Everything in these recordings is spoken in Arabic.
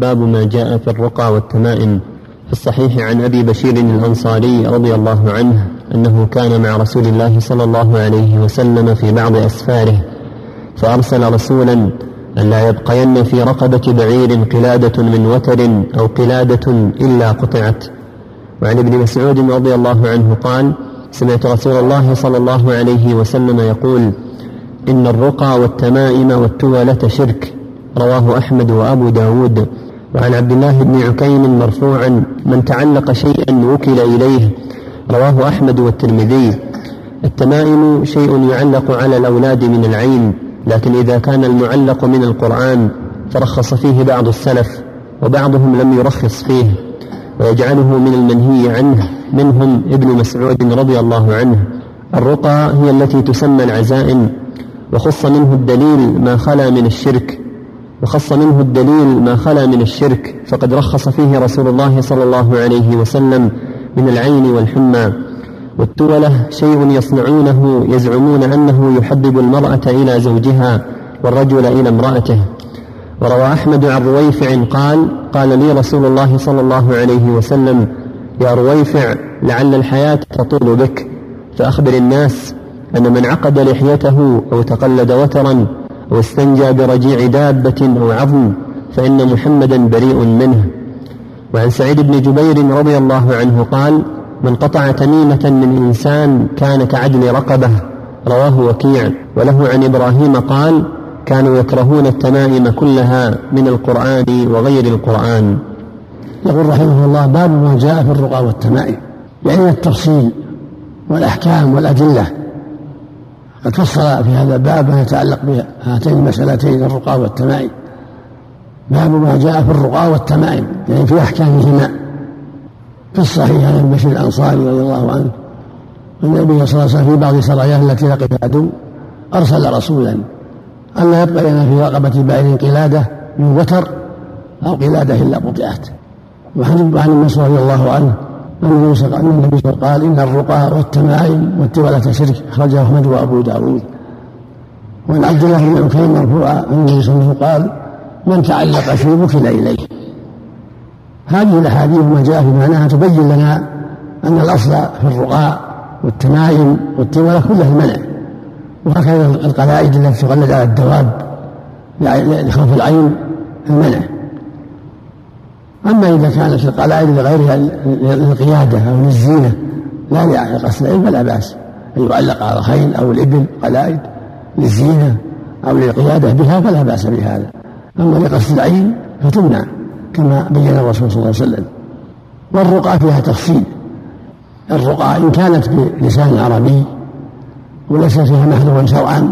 باب ما جاء في الرقى والتمائم في الصحيح عن أبي بشير الأنصاري رضي الله عنه أنه كان مع رسول الله صلى الله عليه وسلم في بعض أسفاره فأرسل رسولا أن لا يبقين في رقبة بعير قلادة من وتر أو قلادة إلا قطعت. وعن ابن مسعود رضي الله عنه قال سمعت رسول الله صلى الله عليه وسلم يقول إن الرقى والتمائم والتولة شرك رواه أحمد وأبو داود. وعن عبد الله بن عكيم مرفوعا من تعلق شيئا وكل إليه رواه أحمد والترمذي. التمائم شيء يعلق على الأولاد من العين لكن إذا كان المعلق من القرآن فرخص فيه بعض السلف وبعضهم لم يرخص فيه. ويجعله من المنهي عنه منهم ابن مسعود رضي الله عنه. الرقى هي التي تسمى العزائم وخص منه الدليل ما خلا من الشرك. وخص منه الدليل ما خلا من الشرك فقد رخص فيه رسول الله صلى الله عليه وسلم من العين والحمى. والتولة شيء يصنعونه يزعمون أنه يحبب المرأة إلى زوجها والرجل إلى امرأته. وروى أحمد عن رويفع قال قال لي رسول الله صلى الله عليه وسلم يا رويفع لعل الحياة تطول بك فأخبر الناس أن من عقد لحيته أو تقلد وترا أو استنجى برجيع دابة أو عظم فإن محمدا بريء منه. وعن سعيد بن جبير رضي الله عنه قال من قطع تميمة من إنسان كان كعدل رقبة. رواه وكيع. وله عن إبراهيم قال كانوا يكرهون التمائم كلها من القرآن وغير القرآن. يقول رحمه الله باب ما جاء في الرقى والتمائم يعني التفصيل والأحكام والأدلة. قد فصل في هذا الباب ما يتعلق بهاتين المسألتين الرقى والتمائم. باب ما جاء في الرقى والتمائم يعني في أحكامهما. في الصحيح عن بشير الأنصاري رضي الله عنه. أن النبي صلى الله عليه وسلم في بعض سراياه التي لقي العدو أرسل رسولا ألا يبقى لنا في رقبة بعير قلادة من وتر أو قلادة إلا قطعت. وعن ابن مسعود رضي الله عنه النبي صلى الله عليه وسلم؟ قال إن الرقى والتمائم والتولة شرك. أخرجه أحمد وأبو داود. وعن عبد الله بن عكيم مرفوعا أن النبي صلى الله عليه وسلم قال من تعلق شيء وكل إليه. هذه الأحاديث ما جاء في معناها تبين لنا أن الأصل في الرقاء والتمائم والتولة كلها المنع. وهكذا القلائد التي تقلد على الدواب لخوف العين المنع. أما إذا كانت القلائد لغيرها للقيادة أو للزينة لا لقصد العلم فلا بأس. أن يعلق على الخيل أو الإبل قلائد للزينة أو للقيادة بها فلا بأس بهذا. أما لقصد العين فتمنع كما بين الرسول صلى الله عليه وسلم. والرقى فيها تفصيل. الرقى إن كانت بلسان عربي وليس فيها محذور شرعا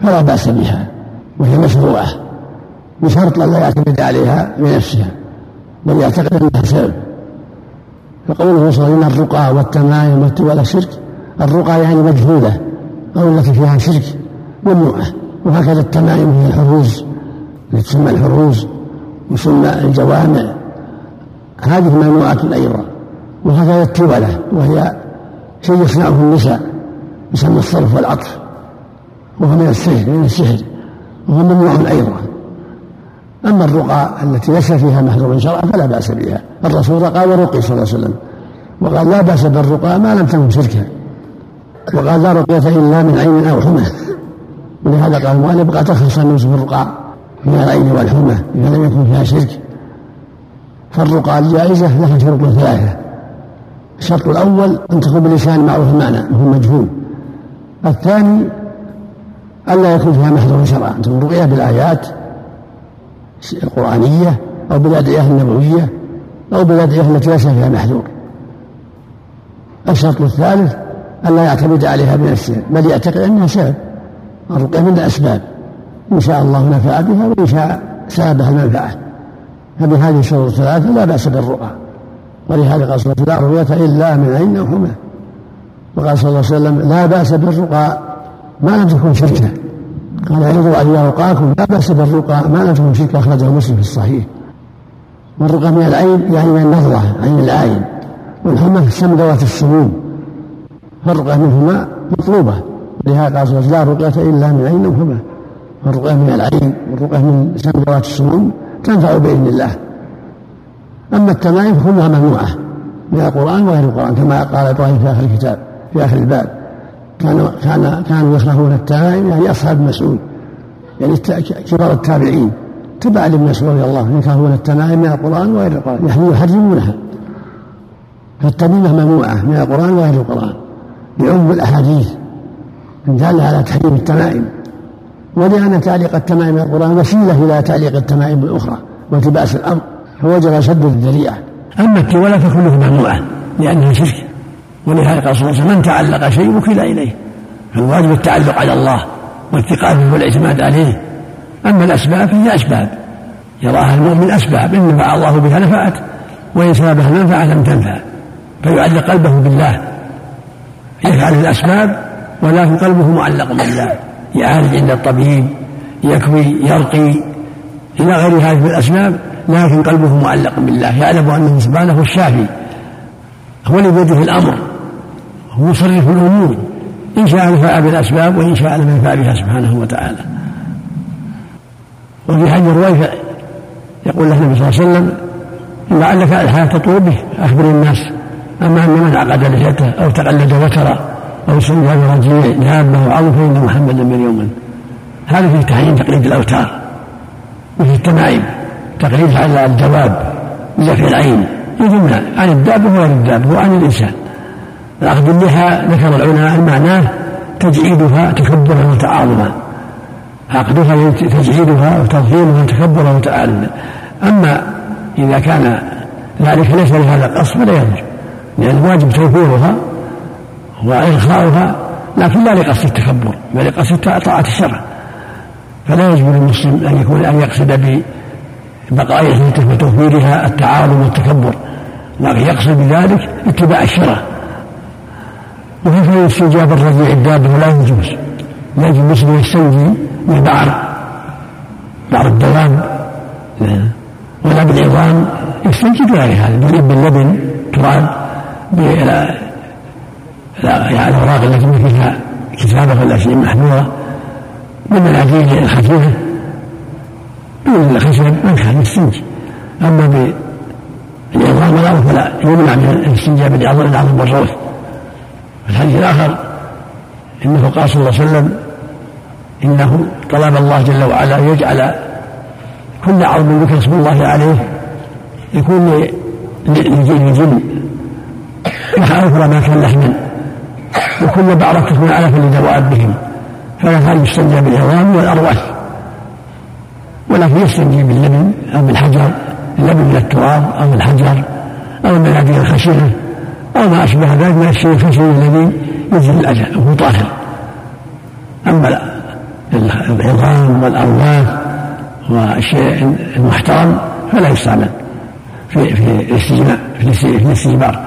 فلا بأس بها وهي مشروعة بشرط لا يعتمد عليها بنفسها بل يعتقد أنها سبب فقوله صلى الله عليه الرقى والتمايم والتولى شرك الرقى يعني مجهولة أو التي فيها شرك ممنوعة. وهكذا التمايم هي الحروز التي تسمى الحروز وسمى الجوامع. هذه ممنوعة أيضا. وهكذا التولة وهي شيء يصنعه النساء يسمى الصرف والعطف. وهو من السحر من السحر. وهو ممنوع أيضا. أما الرقى التي ليس فيها محذور شرعا فلا بأس بها. الرسول رقى ورقي صلى الله عليه وسلم. وقال لا بأس بالرقى ما لم تكن شركا. وقال لا رقية إلا من عين أو حمى. ولهذا قال المؤلف قد تخلص النفس بالرقى من العين والحمى إذا لم يكن فيها شرك. فالرقى الجائزة لها شروط ثلاثة. الشرط الأول أن تكون بلسان معروف المعنى وهو مجهول. الثاني ألا يكون فيها محذور شرعا تكون رقية بالآيات. القرآنية أو بالأدعية النبوية أو بالأدعية التي ليس فيها محذور. الشرط الثالث ألا يعتمد عليها بنفسه بل يعتقد أنها سبب الرقية من الأسباب. إن شاء الله نفع بها وإن شاء سابها المنفعة فبهذه الشروط الثلاثة لا بأس بالرقى ولهذا قال صلى الله عليه وسلم لا إلا من عين أو حمى وقال صلى الله عليه وسلم لا بأس بالرقى ما لم تكن شركة. قال اعرضوا أن رقاكم لا بأس بالرقى ما تكن شركة أخرجه مسلم في الصحيح. والرقى من العين يعني من النظرة عين العين. والحمى السم ذوات السموم. فالرقى منهما مطلوبة. لهذا قال صلى الله عليه وسلم لا رقية إلا من عين أو حمى فالرقية من العين والرقية من سم ذوات السموم تنفع بإذن الله. أما التمائم فكلها ممنوعة من القرآن وغير القرآن كما قال إبراهيم في آخر الكتاب في آخر الباب. كانوا كان كانوا يكرهون التمائم يعني أصحاب مسعود يعني كبار التابعين تبع لابن مسعود رضي الله عنه يكرهون التمائم من القرآن وغير القرآن يعني يحرمونها. فالتميمة ممنوعة من القرآن وغير القرآن بعموم الأحاديث دالة على تحريم التمائم ولأن تعليق التمائم من القرآن وسيلة إلى تعليق التمائم الأخرى والتباس الأمر فوجب شد الذريعة. أما التولة فكله ممنوعة لأنها شرك. ولهذا قال صلى الله عليه وسلم من تعلق شيء وكل إليه. فالواجب التعلق على الله والتقاء والإعتماد عليه. أما الأسباب فهي أسباب. يراها المؤمن أسباب إن نفع الله بها نفعت وإن سببها المنفعة لم تنفع. فيعلق قلبه بالله. يفعل الأسباب ولكن قلبه معلق بالله. يعالج عند الطبيب يكوي يرقي إلى غير هذه الأسباب لكن قلبه معلق بالله. يعلم أنه سبحانه الشافي هو الذي بيده الأمر. هو مصرف الأمور إن شاء نفع بالأسباب وإن شاء لم ينفع بها سبحانه وتعالى. وفي حج الرويفع يقول له النبي صلى الله عليه وسلم لعلك الحياة تطول به أخبر الناس أما أن من عقد لحيته أو تقلد وترى أو سمع برجيع دابة أو فإن محمدا من يوم. هذا في تحريم تقليد الأوتار وفي التمائم تقليد على الدواب بزفع العين يجمع عن الدابة وغير الدابة وعن الإنسان. الأخذ اللحى ذكر العلماء معناه تجعيدها تكبرا وتعاظما عقدها تجعيدها وتضخيمها تكبرا وتعالما أما إذا كان ذلك ليس لهذا القصد فلا يضر لأن الواجب توفيرها وإرخاؤها لكن لا لقصد التكبر بل لقصد طاعة الشرع. فلا يجب للمسلم أن يكون أن يقصد ببقاء حياته وتوفيرها التعاظم والتكبر لكن يقصد بذلك اتباع الشرع. وكيف استجاب الرجيع الدابة لا يجوز. لا يجوز. المسلم يستنجي بالبعر بعر الدوام ولا بالعظام. يستنجي بغير هذا باللبن تراب يعني الأوراق التي فيها كتابة ولا شيء محذورة من العجين الخفيفة. دون الخشب من كان يستنجي أما بالعظام والأرض فلا. يمنع من الاستنجاء بالعظام والروث الحديث الآخر إنه قال صلى الله عليه وسلم إنه طلب الله جل وعلا أن يجعل كل عظم ذكر اسم الله عليه يكون للجن أخرى ما كان لحما. وكل بعرة تكون علفا لدوابهم فلا كان يستنجى بالعظام والأرواح. ولكن يستنجي باللبن أو بالحجر اللبن من التراب أو الحجر أو المناديل الخشنة. أو ما أشبه ذلك من الشيء الخشن الذي ينزل الأجل وهو طاهر. أما العظام والأرواح والشيء المحترم فلا يستعمل في في الاستجماع في الاستجمار.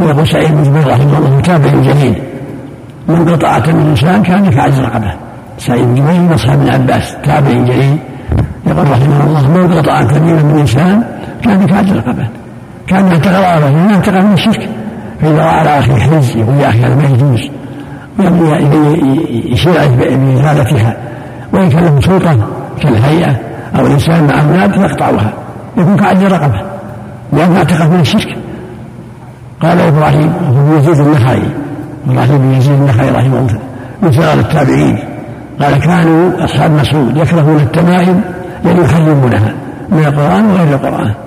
ويقول سعيد بن جبير رحمه الله تابع جليل. من قطعة من إنسان كان كعجز رقبة. سعيد بن جبير من أصحاب ابن عباس تابع جليل. يقول رحمه الله من قطعة كبيرة من إنسان كان كعجز رقبة. كان ينتقل على ينتقل من الشرك فإذا رأى على أخيه حز يقول يا أخي هذا ما يجوز. يشير بإزالتها وإن كان له سلطة كالهيئة أو الإنسان مع أولاد يقطعها يكون كعجز رقبة لأنه اعتقد من الشرك قال إبراهيم بن يزيد النخعي. إبراهيم بن يزيد النخعي رحمه الله. من صغار التابعين. قال كانوا أصحاب مسعود يكرهون التمائم يعني يحرمونها من القرآن وغير القرآن.